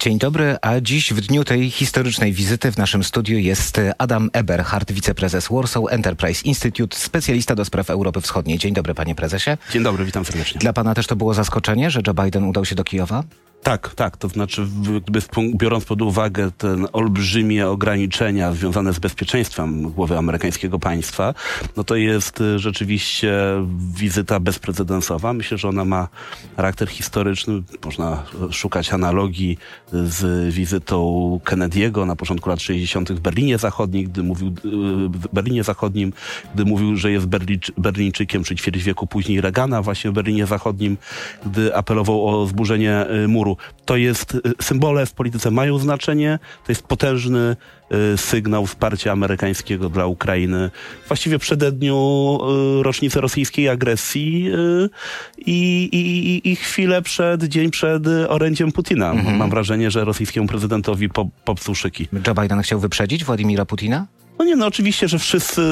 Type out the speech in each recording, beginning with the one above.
Dzień dobry, a dziś w dniu tej historycznej wizyty w naszym studiu jest Adam Eberhard, wiceprezes Warsaw Enterprise Institute, specjalista do spraw Europy Wschodniej. Dzień dobry, panie prezesie. Dzień dobry, witam serdecznie. Dla pana też to było zaskoczenie, że Joe Biden udał się do Kijowa? Tak, tak. To znaczy, biorąc pod uwagę te olbrzymie ograniczenia związane z bezpieczeństwem głowy amerykańskiego państwa, no to jest y, rzeczywiście wizyta bezprecedensowa. Myślę, że ona ma charakter historyczny. Można szukać analogii z wizytą Kennedy'ego na początku lat 60. w Berlinie Zachodnim, gdy mówił, y, w Berlinie Zachodnim, gdy mówił, że jest Berlińczykiem, czy ćwierć wieku później Reagana właśnie w Berlinie Zachodnim, gdy apelował o zburzenie y, muru to jest, y, symbole w polityce mają znaczenie, to jest potężny y, sygnał wsparcia amerykańskiego dla Ukrainy. Właściwie przededniu y, rocznicy rosyjskiej agresji i, i, i chwilę przed, dzień przed orędziem Putina. Mhm. Mam wrażenie, że rosyjskiemu prezydentowi popsuł szyki. Joe Biden chciał wyprzedzić Władimira Putina? No nie, no oczywiście, że wszyscy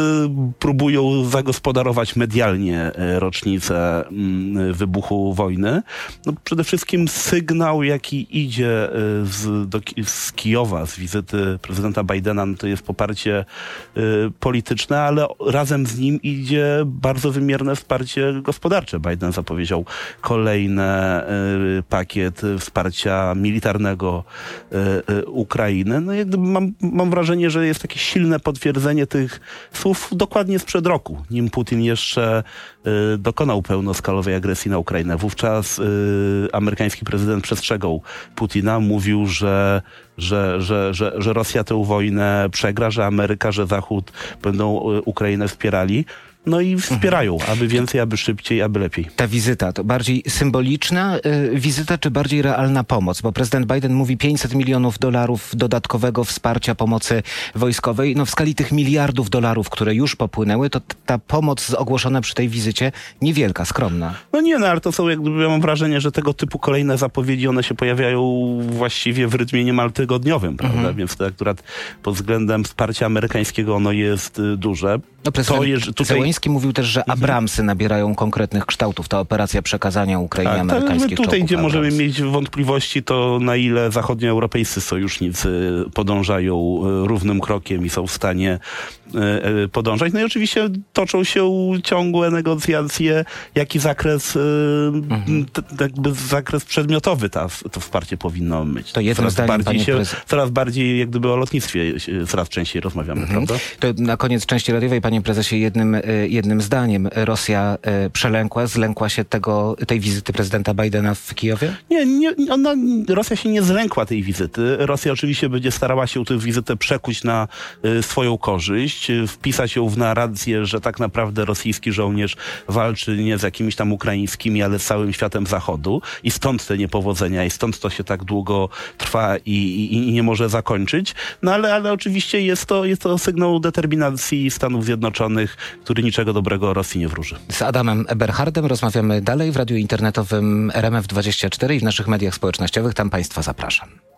próbują zagospodarować medialnie e, rocznicę mm, wybuchu wojny. No przede wszystkim sygnał, jaki idzie e, z, do, z Kijowa, z wizyty prezydenta Bidena, no to jest poparcie y, polityczne, ale razem z nim idzie bardzo wymierne wsparcie gospodarcze. Biden zapowiedział kolejny pakiet wsparcia militarnego Ukrainy. No mam, mam wrażenie, że jest takie silne pod potwierdzenie tych słów dokładnie sprzed roku, nim Putin jeszcze y, dokonał pełnoskalowej agresji na Ukrainę. Wówczas y, amerykański prezydent przestrzegał Putina, mówił, że że, że, że, że Rosja tę wojnę przegra, że Ameryka, że Zachód będą y, Ukrainę wspierali no i wspierają, mhm. aby więcej, aby szybciej, aby lepiej. Ta wizyta to bardziej symboliczna y, wizyta, czy bardziej realna pomoc? Bo prezydent Biden mówi 500 milionów dolarów dodatkowego wsparcia pomocy wojskowej. No w skali tych miliardów dolarów, które już popłynęły, to ta pomoc ogłoszona przy tej wizycie niewielka, skromna. No nie, no ale to są, jakby ja mam wrażenie, że tego typu kolejne zapowiedzi, one się pojawiają właściwie w rytmie niemal tygodniowym, prawda? Mhm. Więc to akurat pod względem wsparcia amerykańskiego ono jest y, duże. No prezydent to jest, tutaj Mówił też, że mhm. Abramsy nabierają konkretnych kształtów. Ta operacja przekazania Ukrainie tak, amerykańskich Tutaj, czołgów, gdzie Abrams. możemy mieć wątpliwości, to na ile zachodnioeuropejscy sojusznicy podążają e, równym krokiem i są w stanie podążać. No i oczywiście toczą się ciągłe negocjacje, jaki zakres, mhm. jakby zakres przedmiotowy ta, to wsparcie powinno mieć. To coraz bardziej się, Coraz bardziej jak gdyby o lotnictwie coraz częściej rozmawiamy, mhm. prawda? To na koniec części radiowej, panie prezesie, jednym jednym zdaniem Rosja e, przelękła, zlękła się tego, tej wizyty prezydenta Bidena w Kijowie? Nie, nie ona, Rosja się nie zlękła tej wizyty. Rosja oczywiście będzie starała się tę wizytę przekuć na swoją korzyść, wpisać ją w narrację, że tak naprawdę rosyjski żołnierz walczy nie z jakimiś tam ukraińskimi, ale z całym światem zachodu i stąd te niepowodzenia i stąd to się tak długo trwa i, i, i nie może zakończyć. No ale, ale oczywiście jest to, jest to sygnał determinacji Stanów Zjednoczonych, który niczego dobrego Rosji nie wróży. Z Adamem Eberhardem rozmawiamy dalej w radiu internetowym RMF24 i w naszych mediach społecznościowych. Tam Państwa zapraszam.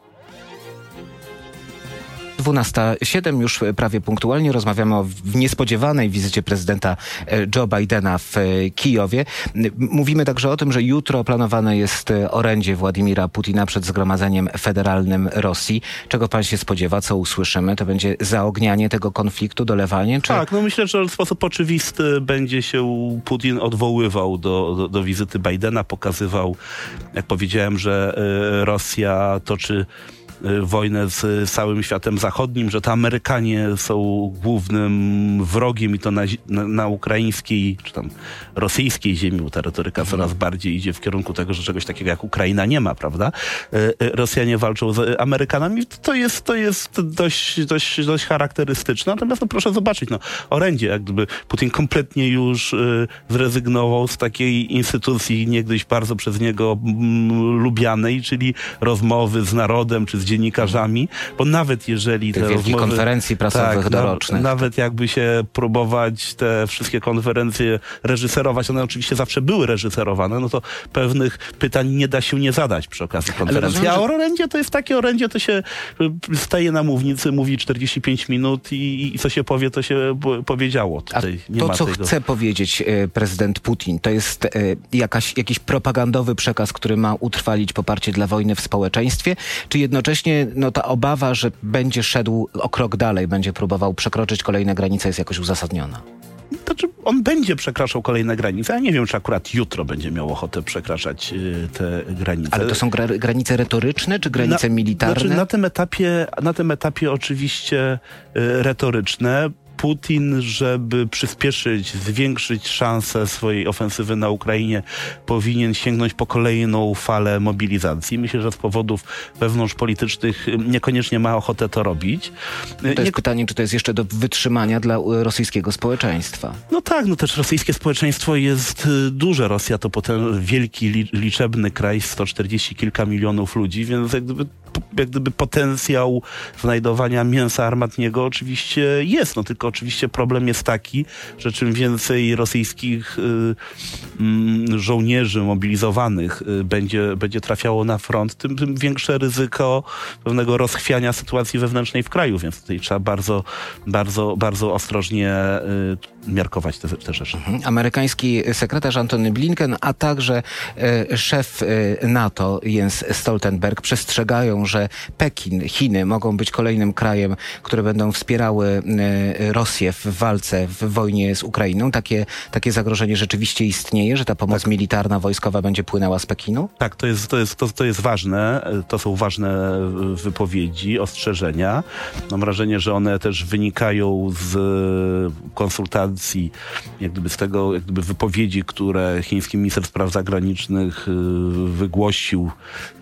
12.07 już prawie punktualnie rozmawiamy o niespodziewanej wizycie prezydenta e, Joe Bidena w e, Kijowie. Mówimy także o tym, że jutro planowane jest e, orędzie Władimira Putina przed Zgromadzeniem Federalnym Rosji. Czego pan się spodziewa? Co usłyszymy? To będzie zaognianie tego konfliktu, dolewanie? Czy... Tak, no myślę, że w sposób oczywisty będzie się Putin odwoływał do, do, do wizyty Bidena, pokazywał, jak powiedziałem, że Rosja toczy wojnę z całym światem zachodnim, że to Amerykanie są głównym wrogiem i to na, na, na ukraińskiej czy tam rosyjskiej ziemi, bo ta retoryka coraz bardziej idzie w kierunku tego, że czegoś takiego jak Ukraina nie ma, prawda? Y, y, Rosjanie walczą z Amerykanami. To jest, to jest dość, dość, dość charakterystyczne. Natomiast no, proszę zobaczyć, no, orędzie, jak gdyby Putin kompletnie już zrezygnował z takiej instytucji niegdyś bardzo przez niego lubianej, czyli rozmowy z narodem, czy z dziennikarzami, bo nawet jeżeli te rozmowy... konferencji prasowych tak, dorocznych. nawet jakby się próbować te wszystkie konferencje reżyserować, one oczywiście zawsze były reżyserowane, no to pewnych pytań nie da się nie zadać przy okazji konferencji. A orędzie to jest takie orędzie, to się y, staje na mównicy, mówi 45 minut i, i co się powie, to się powiedziało. Tutaj A to, co tego. chce powiedzieć y, prezydent Putin, to jest y, jakaś, jakiś propagandowy przekaz, który ma utrwalić poparcie dla wojny w społeczeństwie, czy jednocześnie no, ta obawa, że będzie szedł o krok dalej, będzie próbował przekroczyć kolejne granice jest jakoś uzasadniona? Znaczy, on będzie przekraczał kolejne granice. Ja nie wiem, czy akurat jutro będzie miał ochotę przekraczać y, te granice. Ale to są gra granice retoryczne, czy granice na, militarne? Znaczy, na tym etapie, na tym etapie oczywiście y, retoryczne. Putin, żeby przyspieszyć, zwiększyć szanse swojej ofensywy na Ukrainie, powinien sięgnąć po kolejną falę mobilizacji. Myślę, że z powodów wewnątrzpolitycznych niekoniecznie ma ochotę to robić. To jest Nie... pytanie, czy to jest jeszcze do wytrzymania dla rosyjskiego społeczeństwa? No tak, no też rosyjskie społeczeństwo jest y, duże. Rosja to potem wielki, liczebny kraj, 140 kilka milionów ludzi, więc jak gdyby, jak gdyby potencjał znajdowania mięsa armatniego oczywiście jest, no tylko oczywiście problem jest taki, że czym więcej rosyjskich y, żołnierzy mobilizowanych y, będzie, będzie trafiało na front, tym, tym większe ryzyko pewnego rozchwiania sytuacji wewnętrznej w kraju, więc tutaj trzeba bardzo, bardzo, bardzo ostrożnie y, miarkować te, te rzeczy. Mhm. Amerykański sekretarz Antony Blinken, a także y, szef NATO Jens Stoltenberg przestrzegają, że Pekin, Chiny mogą być kolejnym krajem, które będą wspierały Rosję w walce, w wojnie z Ukrainą? Takie, takie zagrożenie rzeczywiście istnieje, że ta pomoc tak. militarna, wojskowa będzie płynęła z Pekinu? Tak, to jest, to, jest, to, to jest ważne. To są ważne wypowiedzi, ostrzeżenia. Mam wrażenie, że one też wynikają z konsultacji, jak gdyby z tego, jak gdyby wypowiedzi, które chiński minister spraw zagranicznych y, wygłosił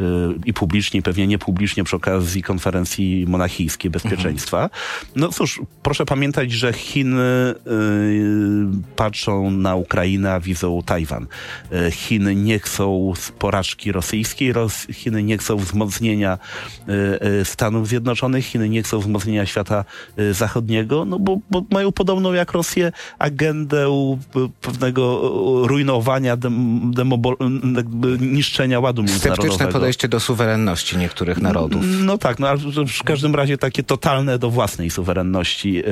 y, i publicznie, i pewnie niepublicznie przy okazji konferencji monachijskiej bezpieczeństwa. Mhm. No cóż, proszę pamiętać, że Chiny y, patrzą na Ukrainę, widzą Tajwan. Y, Chiny nie chcą porażki rosyjskiej, Ros Chiny nie chcą wzmocnienia y, Stanów Zjednoczonych, Chiny nie chcą wzmocnienia świata zachodniego, no bo, bo mają podobną jak Rosję agendę pewnego rujnowania, dem, niszczenia ładu międzynarodowego. Sceptyczne podejście do suwerenności niektórych narodów. No tak, no ale w każdym razie takie totalne do własnej suwerenności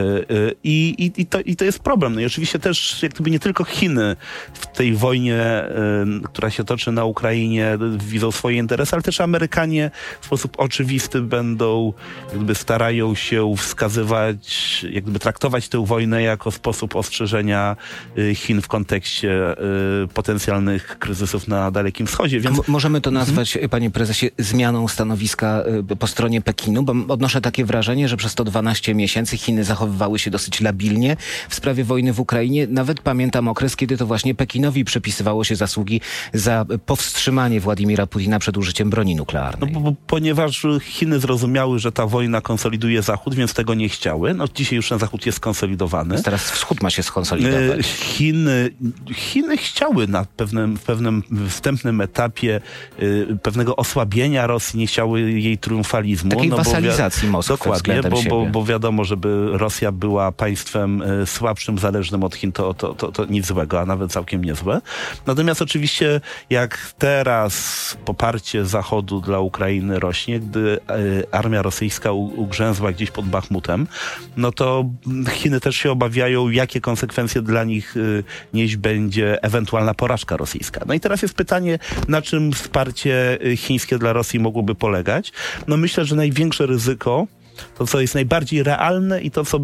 i, i, i, to, i to jest problem. No i oczywiście też jak gdyby nie tylko Chiny w tej wojnie, y, która się toczy na Ukrainie, widzą swoje interesy, ale też Amerykanie w sposób oczywisty będą, jakby starają się wskazywać, jakby traktować tę wojnę jako sposób ostrzeżenia y, Chin w kontekście y, potencjalnych kryzysów na Dalekim Wschodzie. Więc... możemy to nazwać, hmm? panie prezesie, zmianą stanowiska po stronie Pekinu, bo odnoszę takie wrażenie, że przez to 12 miesięcy Chiny zachowywały się dosyć labilnie w sprawie wojny w Ukrainie. Nawet pamiętam okres, kiedy to właśnie Pekinowi przepisywało się zasługi za powstrzymanie Władimira Putina przed użyciem broni nuklearnej. No, bo, bo, ponieważ Chiny zrozumiały, że ta wojna konsoliduje Zachód, więc tego nie chciały. No dzisiaj już ten Zachód jest skonsolidowany. Więc teraz wschód ma się skonsolidować. E, Chiny, Chiny chciały na pewnym, pewnym wstępnym etapie y, pewnego osłabienia Rosji, nie chciały jej triumfalizmu. Takiej no, wasalizacji Moskwy Dokładnie, bo, bo, bo wiadomo, żeby Rosja była państwem e, słabszym, zależnym od Chin, to, to, to, to nic złego, a nawet całkiem niezłe. Natomiast oczywiście jak teraz poparcie Zachodu dla Ukrainy rośnie, gdy e, armia rosyjska ugrzęzła gdzieś pod Bachmutem, no to Chiny też się obawiają, jakie konsekwencje dla nich e, nieść będzie ewentualna porażka rosyjska. No i teraz jest pytanie, na czym wsparcie chińskie dla Rosji mogłoby polegać? No myślę, że największe ryzyko to, co jest najbardziej realne i to, co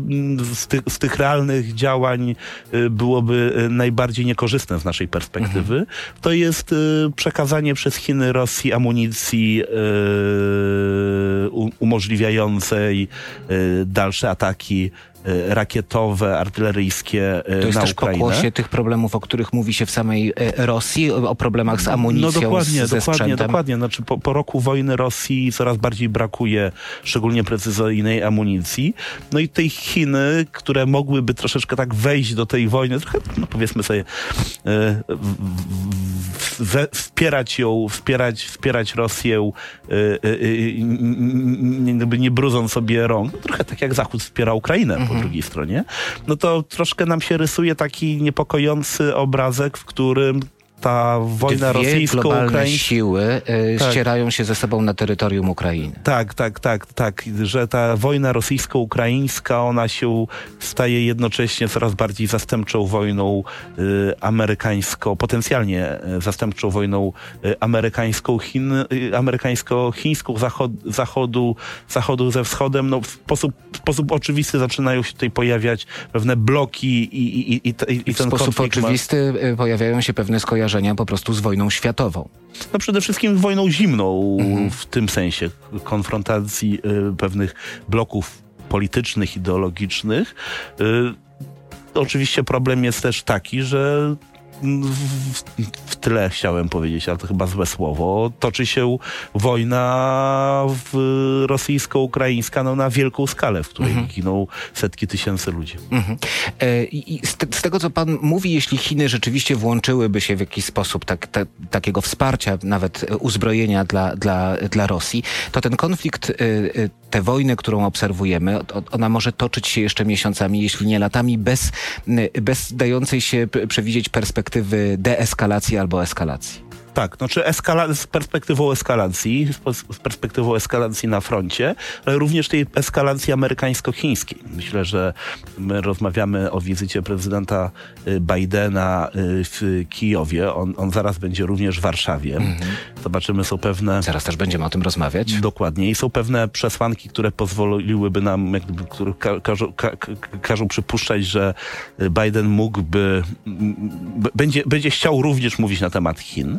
z, ty, z tych realnych działań y, byłoby y, najbardziej niekorzystne z naszej perspektywy, mhm. to jest y, przekazanie przez Chiny Rosji amunicji umożliwiającej dalsze ataki rakietowe, artyleryjskie e, to jest na też Ukrainę. pokłosie tych problemów, o których mówi się w samej e, Rosji, o problemach z amunicją, no dokładnie, z, ze dokładnie, sprzętem. dokładnie. Znaczy po, po roku wojny Rosji coraz bardziej brakuje szczególnie precyzyjnej amunicji. No i tej Chiny, które mogłyby troszeczkę tak wejść do tej wojny, trochę, no powiedzmy sobie, wspierać ją, wspierać, wspierać Rosję, gdyby nie brudząc sobie rąk, no trochę tak jak Zachód wspiera Ukrainę po drugiej stronie, no to troszkę nam się rysuje taki niepokojący obrazek, w którym ta wojna rosyjsko-ukraińska... siły e, Tak. ścierają się ze sobą na terytorium Ukrainy. Tak, tak, tak, tak, że ta wojna rosyjsko-ukraińska, ona się staje jednocześnie coraz bardziej zastępczą wojną y, amerykańską, potencjalnie y, zastępczą wojną y, amerykańską, Chin, y, amerykańsko-chińską, zachod, zachodu, zachodu ze wschodem. No, w, sposób, w sposób oczywisty zaczynają się tutaj pojawiać pewne bloki i, i, i, i, i W ten sposób konflikt ma- oczywisty e, pojawiają się pewne skojarzenia po prostu z wojną światową. No przede wszystkim wojną zimną w tym sensie konfrontacji y, pewnych bloków politycznych, ideologicznych. Y, oczywiście problem jest też taki, że w, w tyle chciałem powiedzieć, ale to chyba złe słowo, toczy się wojna rosyjsko-ukraińska no, na wielką skalę, w której giną setki tysięcy ludzi. Mhm. E, I z, te, z tego, co pan mówi, jeśli Chiny rzeczywiście włączyłyby się w jakiś sposób tak, ta, takiego wsparcia, nawet e, uzbrojenia dla, dla, dla Rosji, to ten konflikt, e, e, tę wojnę, którą obserwujemy, ona może toczyć się jeszcze miesiącami, jeśli nie latami, bez, m, bez dającej się przewidzieć perspektywy deeskalacji albo eskalacji. Tak, znaczy eskala- z perspektywą eskalacji, z perspektywą eskalacji na froncie, ale również tej eskalacji amerykańsko-chińskiej. Myślę, że my rozmawiamy o wizycie prezydenta y, Bidena y, w Kijowie. On, on zaraz będzie również w Warszawie. Zobaczymy, są pewne... Zaraz też będziemy o tym rozmawiać. Dokładnie. I są pewne przesłanki, które pozwoliłyby nam, jak gdyby, które ka każą, ka ka- każą przypuszczać, że y, Biden mógłby, b- będzie, będzie chciał również mówić na temat Chin.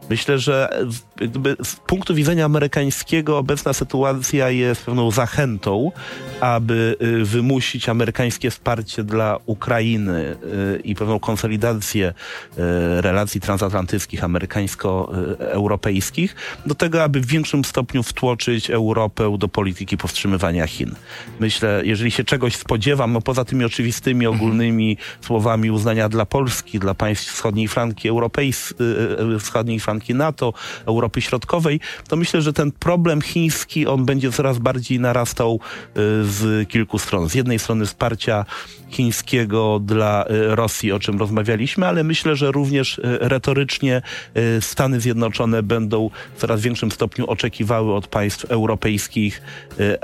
Myślę, że w- jak gdyby, z punktu widzenia amerykańskiego obecna sytuacja jest pewną zachętą, aby y, wymusić amerykańskie wsparcie dla Ukrainy y, i pewną konsolidację y, relacji transatlantyckich, amerykańsko-europejskich, do tego, aby w większym stopniu wtłoczyć Europę do polityki powstrzymywania Chin. Myślę, jeżeli się czegoś spodziewam, no poza tymi oczywistymi, ogólnymi słowami uznania dla Polski, dla państw wschodniej flanki europejskiej, wschodniej flanki NATO, Europy Środkowej, to myślę, że ten problem chiński, on będzie coraz bardziej narastał y, z kilku stron. Z jednej strony wsparcia chińskiego dla y, Rosji, o czym rozmawialiśmy, ale myślę, że również y, retorycznie Stany Zjednoczone będą w coraz większym stopniu oczekiwały od państw europejskich,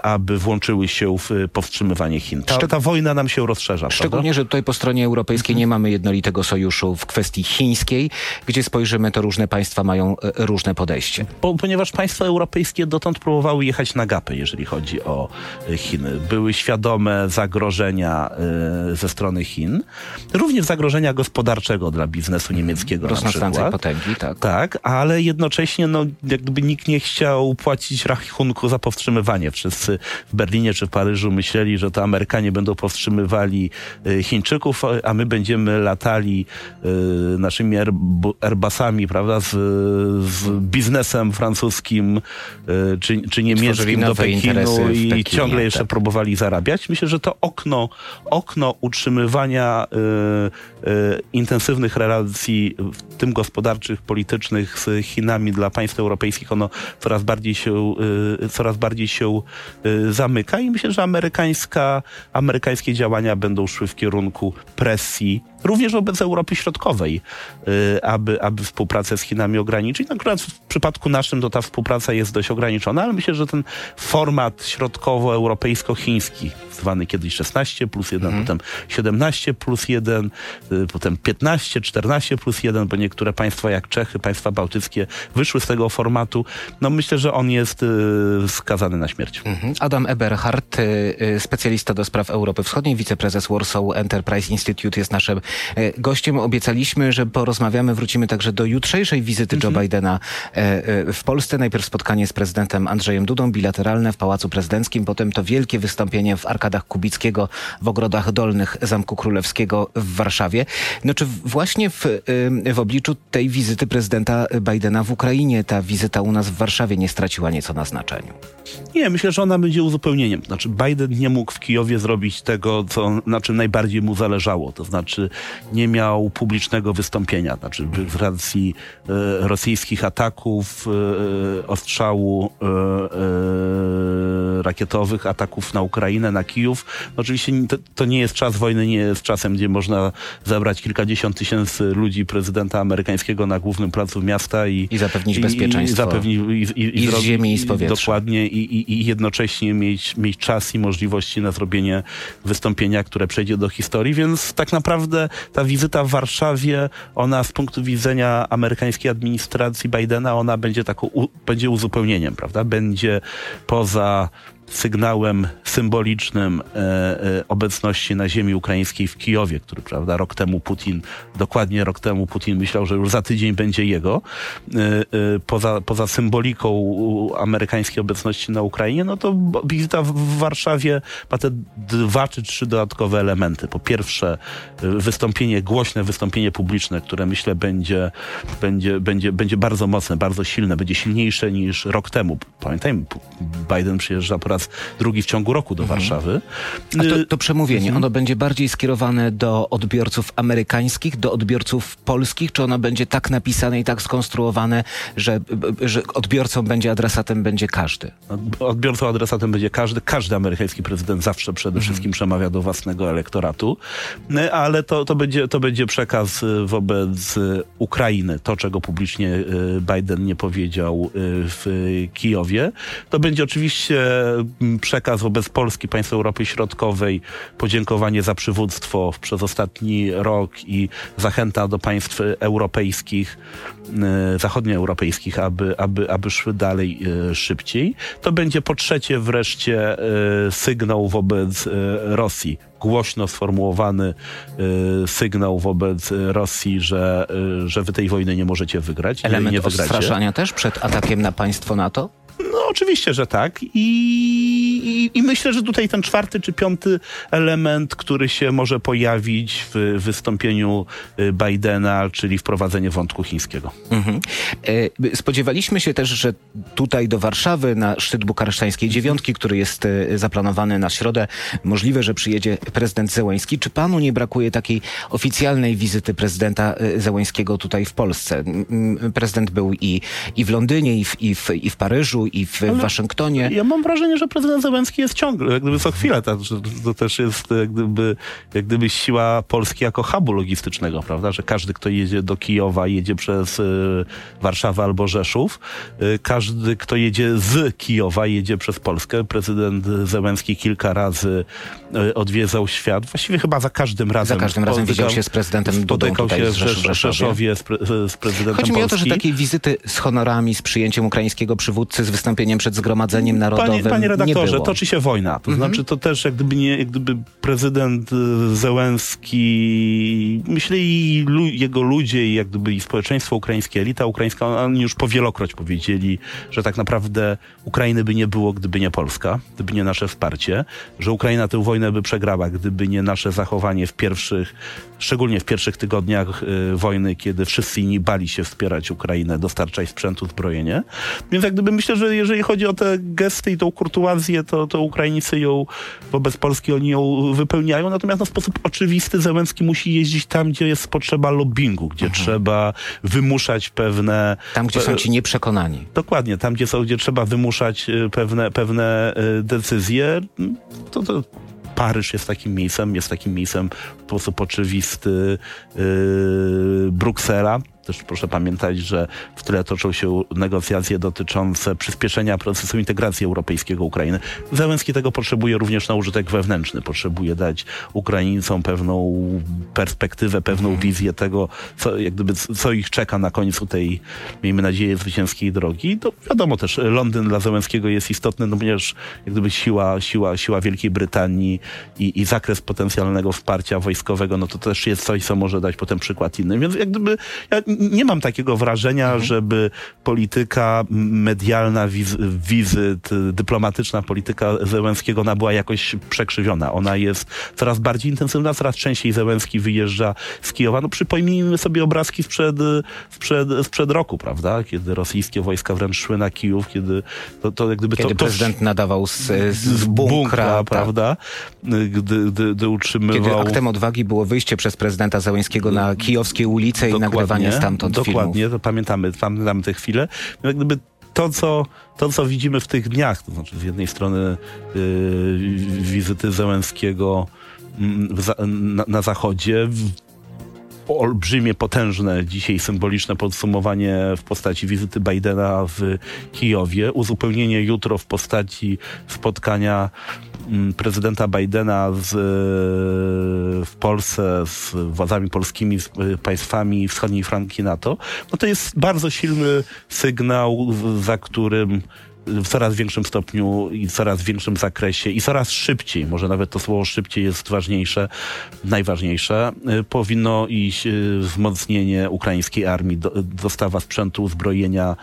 aby włączyły się w powstrzymywanie Chin. Jeszcze ta wojna nam się rozszerza. Szczególnie, że tutaj po stronie europejskiej nie mamy jednolitego sojuszu w kwestii chińskiej, gdzie spojrzymy, to różne państwa mają e, różne podejście. Po, ponieważ państwa europejskie dotąd próbowały jechać na gapę, jeżeli chodzi o y, Chiny. Były świadome zagrożenia y, ze strony Chin, również zagrożenia gospodarczego dla biznesu niemieckiego na Rosnącej przykład. potęgi, tak. Tak, ale jednocześnie no, jak gdyby nikt nie chciał płacić rachunku za powstrzymywanie. Wszyscy w Berlinie czy w Paryżu myśleli, że to Amerykanie będą powstrzymywali Chińczyków, a my będziemy latali naszymi Airbu- Airbusami, prawda, z, z biznesem francuskim y, czy, czy niemieckim do Pekinu i Pekinie, ciągle jeszcze tak. próbowali zarabiać. Myślę, że to okno, okno utrzymywania y, y, intensywnych relacji, w tym gospodarczych, politycznych z Chinami dla państw europejskich, ono coraz bardziej się, y, coraz bardziej się zamyka i myślę, że amerykańska, amerykańskie działania będą szły w kierunku presji również wobec Europy Środkowej, y, aby, aby współpracę z Chinami ograniczyć. Akurat w przypadku naszym to ta współpraca jest dość ograniczona, ale myślę, że ten format środkowo-europejsko-chiński, zwany kiedyś 16 plus 1, potem 17 plus 1, y, potem 15, 14 plus 1, bo niektóre państwa jak Czechy, państwa bałtyckie wyszły z tego formatu. No myślę, że on jest y, skazany na śmierć. Mhm. Adam Eberhardt, specjalista do spraw Europy Wschodniej, wiceprezes Warsaw Enterprise Institute jest naszym gościem. Obiecaliśmy, że porozmawiamy, wrócimy także do jutrzejszej wizyty Joe Bidena e, e, w Polsce. Najpierw spotkanie z prezydentem Andrzejem Dudą, bilateralne w Pałacu Prezydenckim, potem to wielkie wystąpienie w Arkadach Kubickiego, w Ogrodach Dolnych Zamku Królewskiego w Warszawie. No czy właśnie w, w obliczu tej wizyty prezydenta Bidena w Ukrainie ta wizyta u nas w Warszawie nie straciła nieco na znaczeniu? Nie, myślę, że ona będzie uzupełnieniem. Znaczy, Biden nie mógł w Kijowie zrobić tego, co, na czym najbardziej mu zależało. To znaczy, nie miał publicznego wystąpienia. Znaczy, z racji e, rosyjskich ataków, e, ostrzału e, e, rakietowych, ataków na Ukrainę, na Kijów. No oczywiście to, to, nie jest czas wojny, nie jest czasem, gdzie można zebrać kilkadziesiąt tysięcy ludzi prezydenta amerykańskiego na głównym placu miasta i, I zapewnić bezpieczeństwo. I, i, i, i z ziemi, i z powietrza. Dokładnie i, i, jednocześnie mieć, mieć czas i możliwości na zrobienie wystąpienia, które przejdzie do historii, więc tak naprawdę ta wizyta w Warszawie, ona z punktu widzenia amerykańskiej administracji Bidena, ona będzie taką, u, będzie uzupełnieniem, prawda? Będzie poza sygnałem symbolicznym e, e, obecności na ziemi ukraińskiej w Kijowie, który, prawda, rok temu Putin, dokładnie rok temu Putin myślał, że już za tydzień będzie jego. E, e poza, poza symboliką amerykańskiej obecności na Ukrainie, no to wizyta w Warszawie ma te dwa czy trzy dodatkowe elementy. Po pierwsze, e, wystąpienie, głośne wystąpienie publiczne, które myślę będzie, będzie, będzie, będzie bardzo mocne, bardzo silne, będzie silniejsze niż rok temu. Pamiętajmy, Biden przyjeżdża po raz drugi w ciągu roku do mhm. Warszawy. A to, to przemówienie, mhm. ono będzie bardziej skierowane do odbiorców amerykańskich, do odbiorców polskich, czy ono będzie tak napisane i tak skonstruowane, że, że odbiorcą będzie adresatem będzie każdy? Odbiorcą adresatem będzie każdy. Każdy amerykański prezydent zawsze przede mhm. wszystkim przemawia do własnego elektoratu, e, ale to, to, będzie, to będzie przekaz e, wobec Ukrainy, to czego publicznie Biden nie powiedział w Kijowie. To będzie oczywiście przekaz wobec Polski, państw Europy Środkowej, podziękowanie za przywództwo przez ostatni rok i zachęta do państw europejskich, e, zachodnioeuropejskich, aby, aby, aby szły dalej e, szybciej. To będzie po trzecie wreszcie e, sygnał wobec Rosji głośno sformułowany sygnał wobec Rosji, że, że wy tej wojny nie możecie wygrać. Element nie, nie odstraszania też przed atakiem na państwo NATO? No oczywiście, że tak. I, i, I, myślę, że tutaj ten czwarty czy piąty element, który się może pojawić w wystąpieniu y, Bidena, czyli wprowadzenie wątku chińskiego. Mhm. E, spodziewaliśmy się też, że tutaj do Warszawy na szczyt bukaresztańskiej dziewiątki, który jest e, zaplanowany na środę, możliwe, że przyjedzie prezydent Zełański. Czy panu nie brakuje takiej oficjalnej wizyty prezydenta e, Zełańskiego tutaj w Polsce? Prezydent był i, i w Londynie, i w, i w, i w Paryżu, i w, w Waszyngtonie. Ja mam wrażenie, że prezydent Zełenski jest ciągle, jak gdyby co chwilę, tak, to też jest jak gdyby, jak gdyby siła Polski jako hubu logistycznego, prawda, że każdy, kto jedzie do Kijowa, jedzie przez y, Warszawę albo Rzeszów, y, każdy, kto jedzie z Kijowa, jedzie przez Polskę. Prezydent Zełenski kilka razy y, odwiedzał świat, właściwie chyba za każdym razem. Za każdym razem widział się z prezydentem Dudą tutaj się w Rzeszowie z, pre, z prezydentem Chodzi mi o to, że takiej wizyty z honorami, z przyjęciem ukraińskiego przywódcy, z wystąpieniem przed Zgromadzeniem Narodowym Panie, panie redaktorze, toczy się wojna. To mhm. znaczy to też jak gdyby, nie, jak gdyby prezydent y, Zełenski, myślę i lu, jego ludzie i jak gdyby i społeczeństwo ukraińskie, elita ukraińska, oni już powielokroć powiedzieli, że tak naprawdę Ukrainy by nie było, gdyby nie Polska, gdyby nie nasze wsparcie, że Ukraina tę wojnę by przegrała, gdyby nie nasze zachowanie w pierwszych, szczególnie w pierwszych tygodniach y, wojny, kiedy wszyscy inni bali się wspierać Ukrainę, dostarczać sprzętu, zbrojenie. Więc jak gdyby myślę, że jeżeli chodzi o te gesty i tą kurtuazję, to, to Ukraińcy ją wobec Polski oni ją wypełniają, natomiast na sposób oczywisty Zełenski musi jeździć tam, gdzie jest potrzeba lobbingu, gdzie mhm. trzeba wymuszać pewne... Tam, gdzie są ci nieprzekonani. Dokładnie, tam, gdzie są, gdzie trzeba wymuszać y, pewne, pewne y, decyzje, to, to Paryż jest takim miejscem, jest takim miejscem w sposób oczywisty yy, Bruksela. Też proszę pamiętać, że w tyle toczą się negocjacje dotyczące przyspieszenia procesu integracji europejskiego Ukrainy. Zełenski tego potrzebuje również na użytek wewnętrzny. Potrzebuje dać Ukraińcom pewną perspektywę, pewną mhm. wizję tego, co, jak gdyby, co ich czeka na końcu tej, miejmy nadzieję, zwycięskiej drogi. To wiadomo też, Londyn dla Zełenskiego jest istotny, no ponieważ jak gdyby siła, siła, siła Wielkiej Brytanii i, i zakres potencjalnego wsparcia wojskowego, no to też jest coś, co może dać potem przykład innym. Więc jak gdyby ja nie mam takiego wrażenia, mhm. żeby polityka medialna, wiz, wizyt, dyplomatyczna polityka Zełenskiego ona była jakoś przekrzywiona. Ona jest coraz bardziej intensywna, coraz częściej Zełenski wyjeżdża z Kijowa. No przypomnijmy sobie obrazki sprzed, sprzed, sprzed roku, prawda? Kiedy rosyjskie wojska wręcz szły na Kijów, kiedy to, to jak gdyby kiedy to, to, prezydent nadawał z, z bunkra, bunkra tak. prawda? Gdy, gdy, gdy utrzymywał... Kiedy aktem odwagi było wyjście przez prezydenta Zełenskiego na kijowskie ulice Dokładnie. i nagrywanie stamtąd Dokładnie, filmów. to pamiętamy, pamiętamy te chwile. Jak gdyby to, co, to, co widzimy w tych dniach, to znaczy z jednej strony yy, wizyty Zełenskiego mm, na, na zachodzie, olbrzymie, potężne, dzisiaj symboliczne podsumowanie w postaci wizyty Bidena w Kijowie, uzupełnienie jutro w postaci spotkania mm, prezydenta Bidena z, Polsce z władzami polskimi, z państwami wschodniej flanki NATO, no to jest bardzo silny sygnał, za którym w coraz większym stopniu i coraz większym zakresie i coraz szybciej, może nawet to słowo szybciej jest ważniejsze, najważniejsze, y, powinno iść y, wzmocnienie ukraińskiej armii, dostawa sprzętu, uzbrojenia,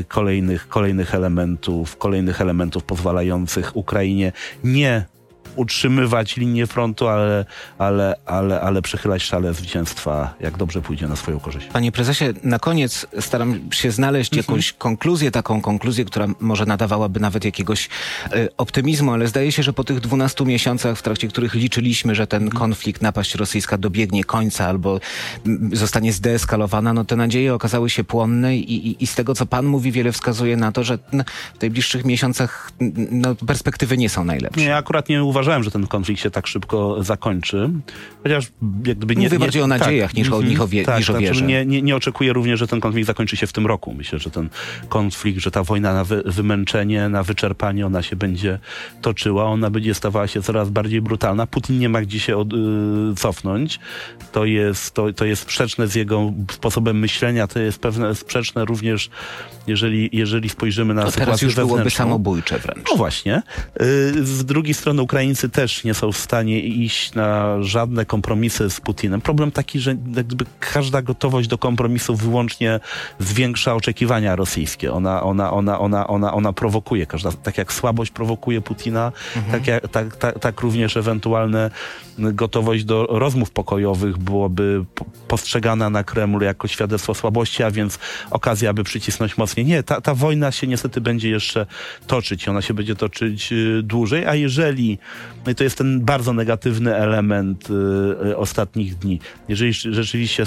y, kolejnych, kolejnych elementów, kolejnych elementów pozwalających Ukrainie nie utrzymywać linię frontu, ale, ale, ale, ale przechylać szale zwycięstwa, jak dobrze pójdzie na swoją korzyść. Panie prezesie, na koniec staram się znaleźć mhm. jakąś konkluzję, taką konkluzję, która może nadawałaby nawet jakiegoś y, optymizmu, ale zdaje się, że po tych 12 miesiącach, w trakcie których liczyliśmy, że ten mhm. konflikt, napaść rosyjska dobiegnie końca albo zostanie zdeeskalowana, no te nadzieje okazały się płonne i, i, i z tego, co pan mówi, wiele wskazuje na to, że w najbliższych miesiącach no, perspektywy nie są najlepsze. Nie, akurat nie uważam uważałem, że ten konflikt się tak szybko zakończy. Chociaż jakby nie... Mówię nie, bardziej o nadziejach tak, niż, o, mhm. niż o, wie, tak, niż o tak, wierze. Nie, nie, nie oczekuję również, że ten konflikt zakończy się w tym roku. Myślę, że ten konflikt, że ta wojna na wy, wymęczenie, na wyczerpanie, ona się będzie toczyła. Ona będzie stawała się coraz bardziej brutalna. Putin nie ma gdzie się od, y, cofnąć. To jest, to, to jest sprzeczne z jego sposobem myślenia. To jest pewne sprzeczne również, jeżeli, jeżeli spojrzymy na to sytuację teraz już byłoby samobójcze wręcz. No właśnie. Y, z drugiej strony Ukraińcy Ukraińcy też nie są w stanie iść na żadne kompromisy z Putinem. Problem taki, że jakby każda gotowość do kompromisu wyłącznie zwiększa oczekiwania rosyjskie. Ona, ona, ona, ona, ona, ona prowokuje. Każda, tak jak słabość prowokuje Putina, mhm. tak, jak, tak, tak, tak również ewentualne gotowość do rozmów pokojowych byłoby postrzegana na Kremlu jako świadectwo słabości, a więc okazja, aby przycisnąć mocniej. Nie, ta, ta wojna się niestety będzie jeszcze toczyć. Ona się będzie toczyć y, dłużej, a jeżeli no i to jest ten bardzo negatywny element y, y, ostatnich dni. Jeżeli rzeczywiście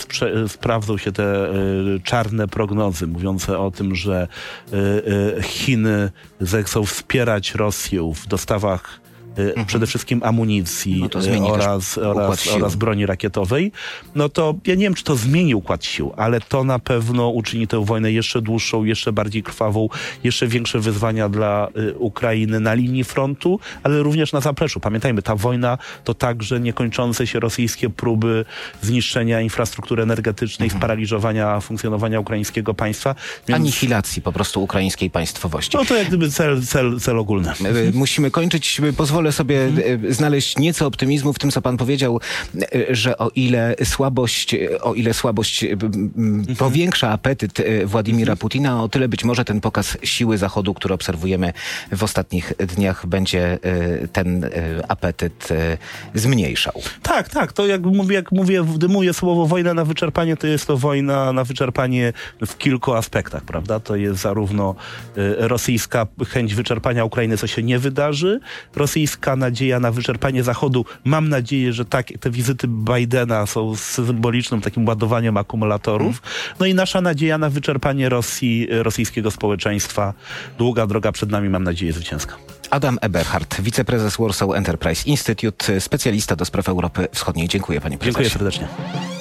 sprawdzą się te y, czarne prognozy mówiące o tym, że y, y, Chiny zechcą wspierać Rosję w dostawach mhm. przede wszystkim amunicji no y, oraz, oraz, oraz broni rakietowej, no to ja nie wiem, czy to zmieni układ sił, ale to na pewno uczyni tę wojnę jeszcze dłuższą, jeszcze bardziej krwawą, jeszcze większe wyzwania dla y, Ukrainy na linii frontu, ale również na zapleczu. Pamiętajmy, ta wojna to także niekończące się rosyjskie próby zniszczenia infrastruktury energetycznej, mhm. sparaliżowania funkcjonowania ukraińskiego państwa. Więc... Anihilacji po prostu ukraińskiej państwowości. No to jak gdyby cel, cel, cel ogólny. Musimy kończyć. Pozwolę pozwolę sobie mhm. znaleźć nieco optymizmu w tym, co pan powiedział, e, że o ile słabość, o ile słabość mhm. powiększa apetyt Władimira mhm. Putina, o tyle być może ten pokaz siły Zachodu, który obserwujemy w ostatnich dniach, będzie ten apetyt zmniejszał. Tak, tak. To jak mówię, jak mówię, wdymuję słowo wojna na wyczerpanie, to jest to wojna na wyczerpanie w kilku aspektach, prawda? To jest zarówno rosyjska chęć wyczerpania Ukrainy, co się nie wydarzy, rosyjska niska nadzieja na wyczerpanie Zachodu. Mam nadzieję, że tak, te wizyty Bidena są symbolicznym takim ładowaniem akumulatorów. No i nasza nadzieja na wyczerpanie Rosji, rosyjskiego społeczeństwa. Długa droga przed nami, mam nadzieję, zwycięska. Adam Eberhardt, wiceprezes Warsaw Enterprise Institute, specjalista do spraw Europy Wschodniej. Dziękuję panie prezesie. Dziękuję serdecznie.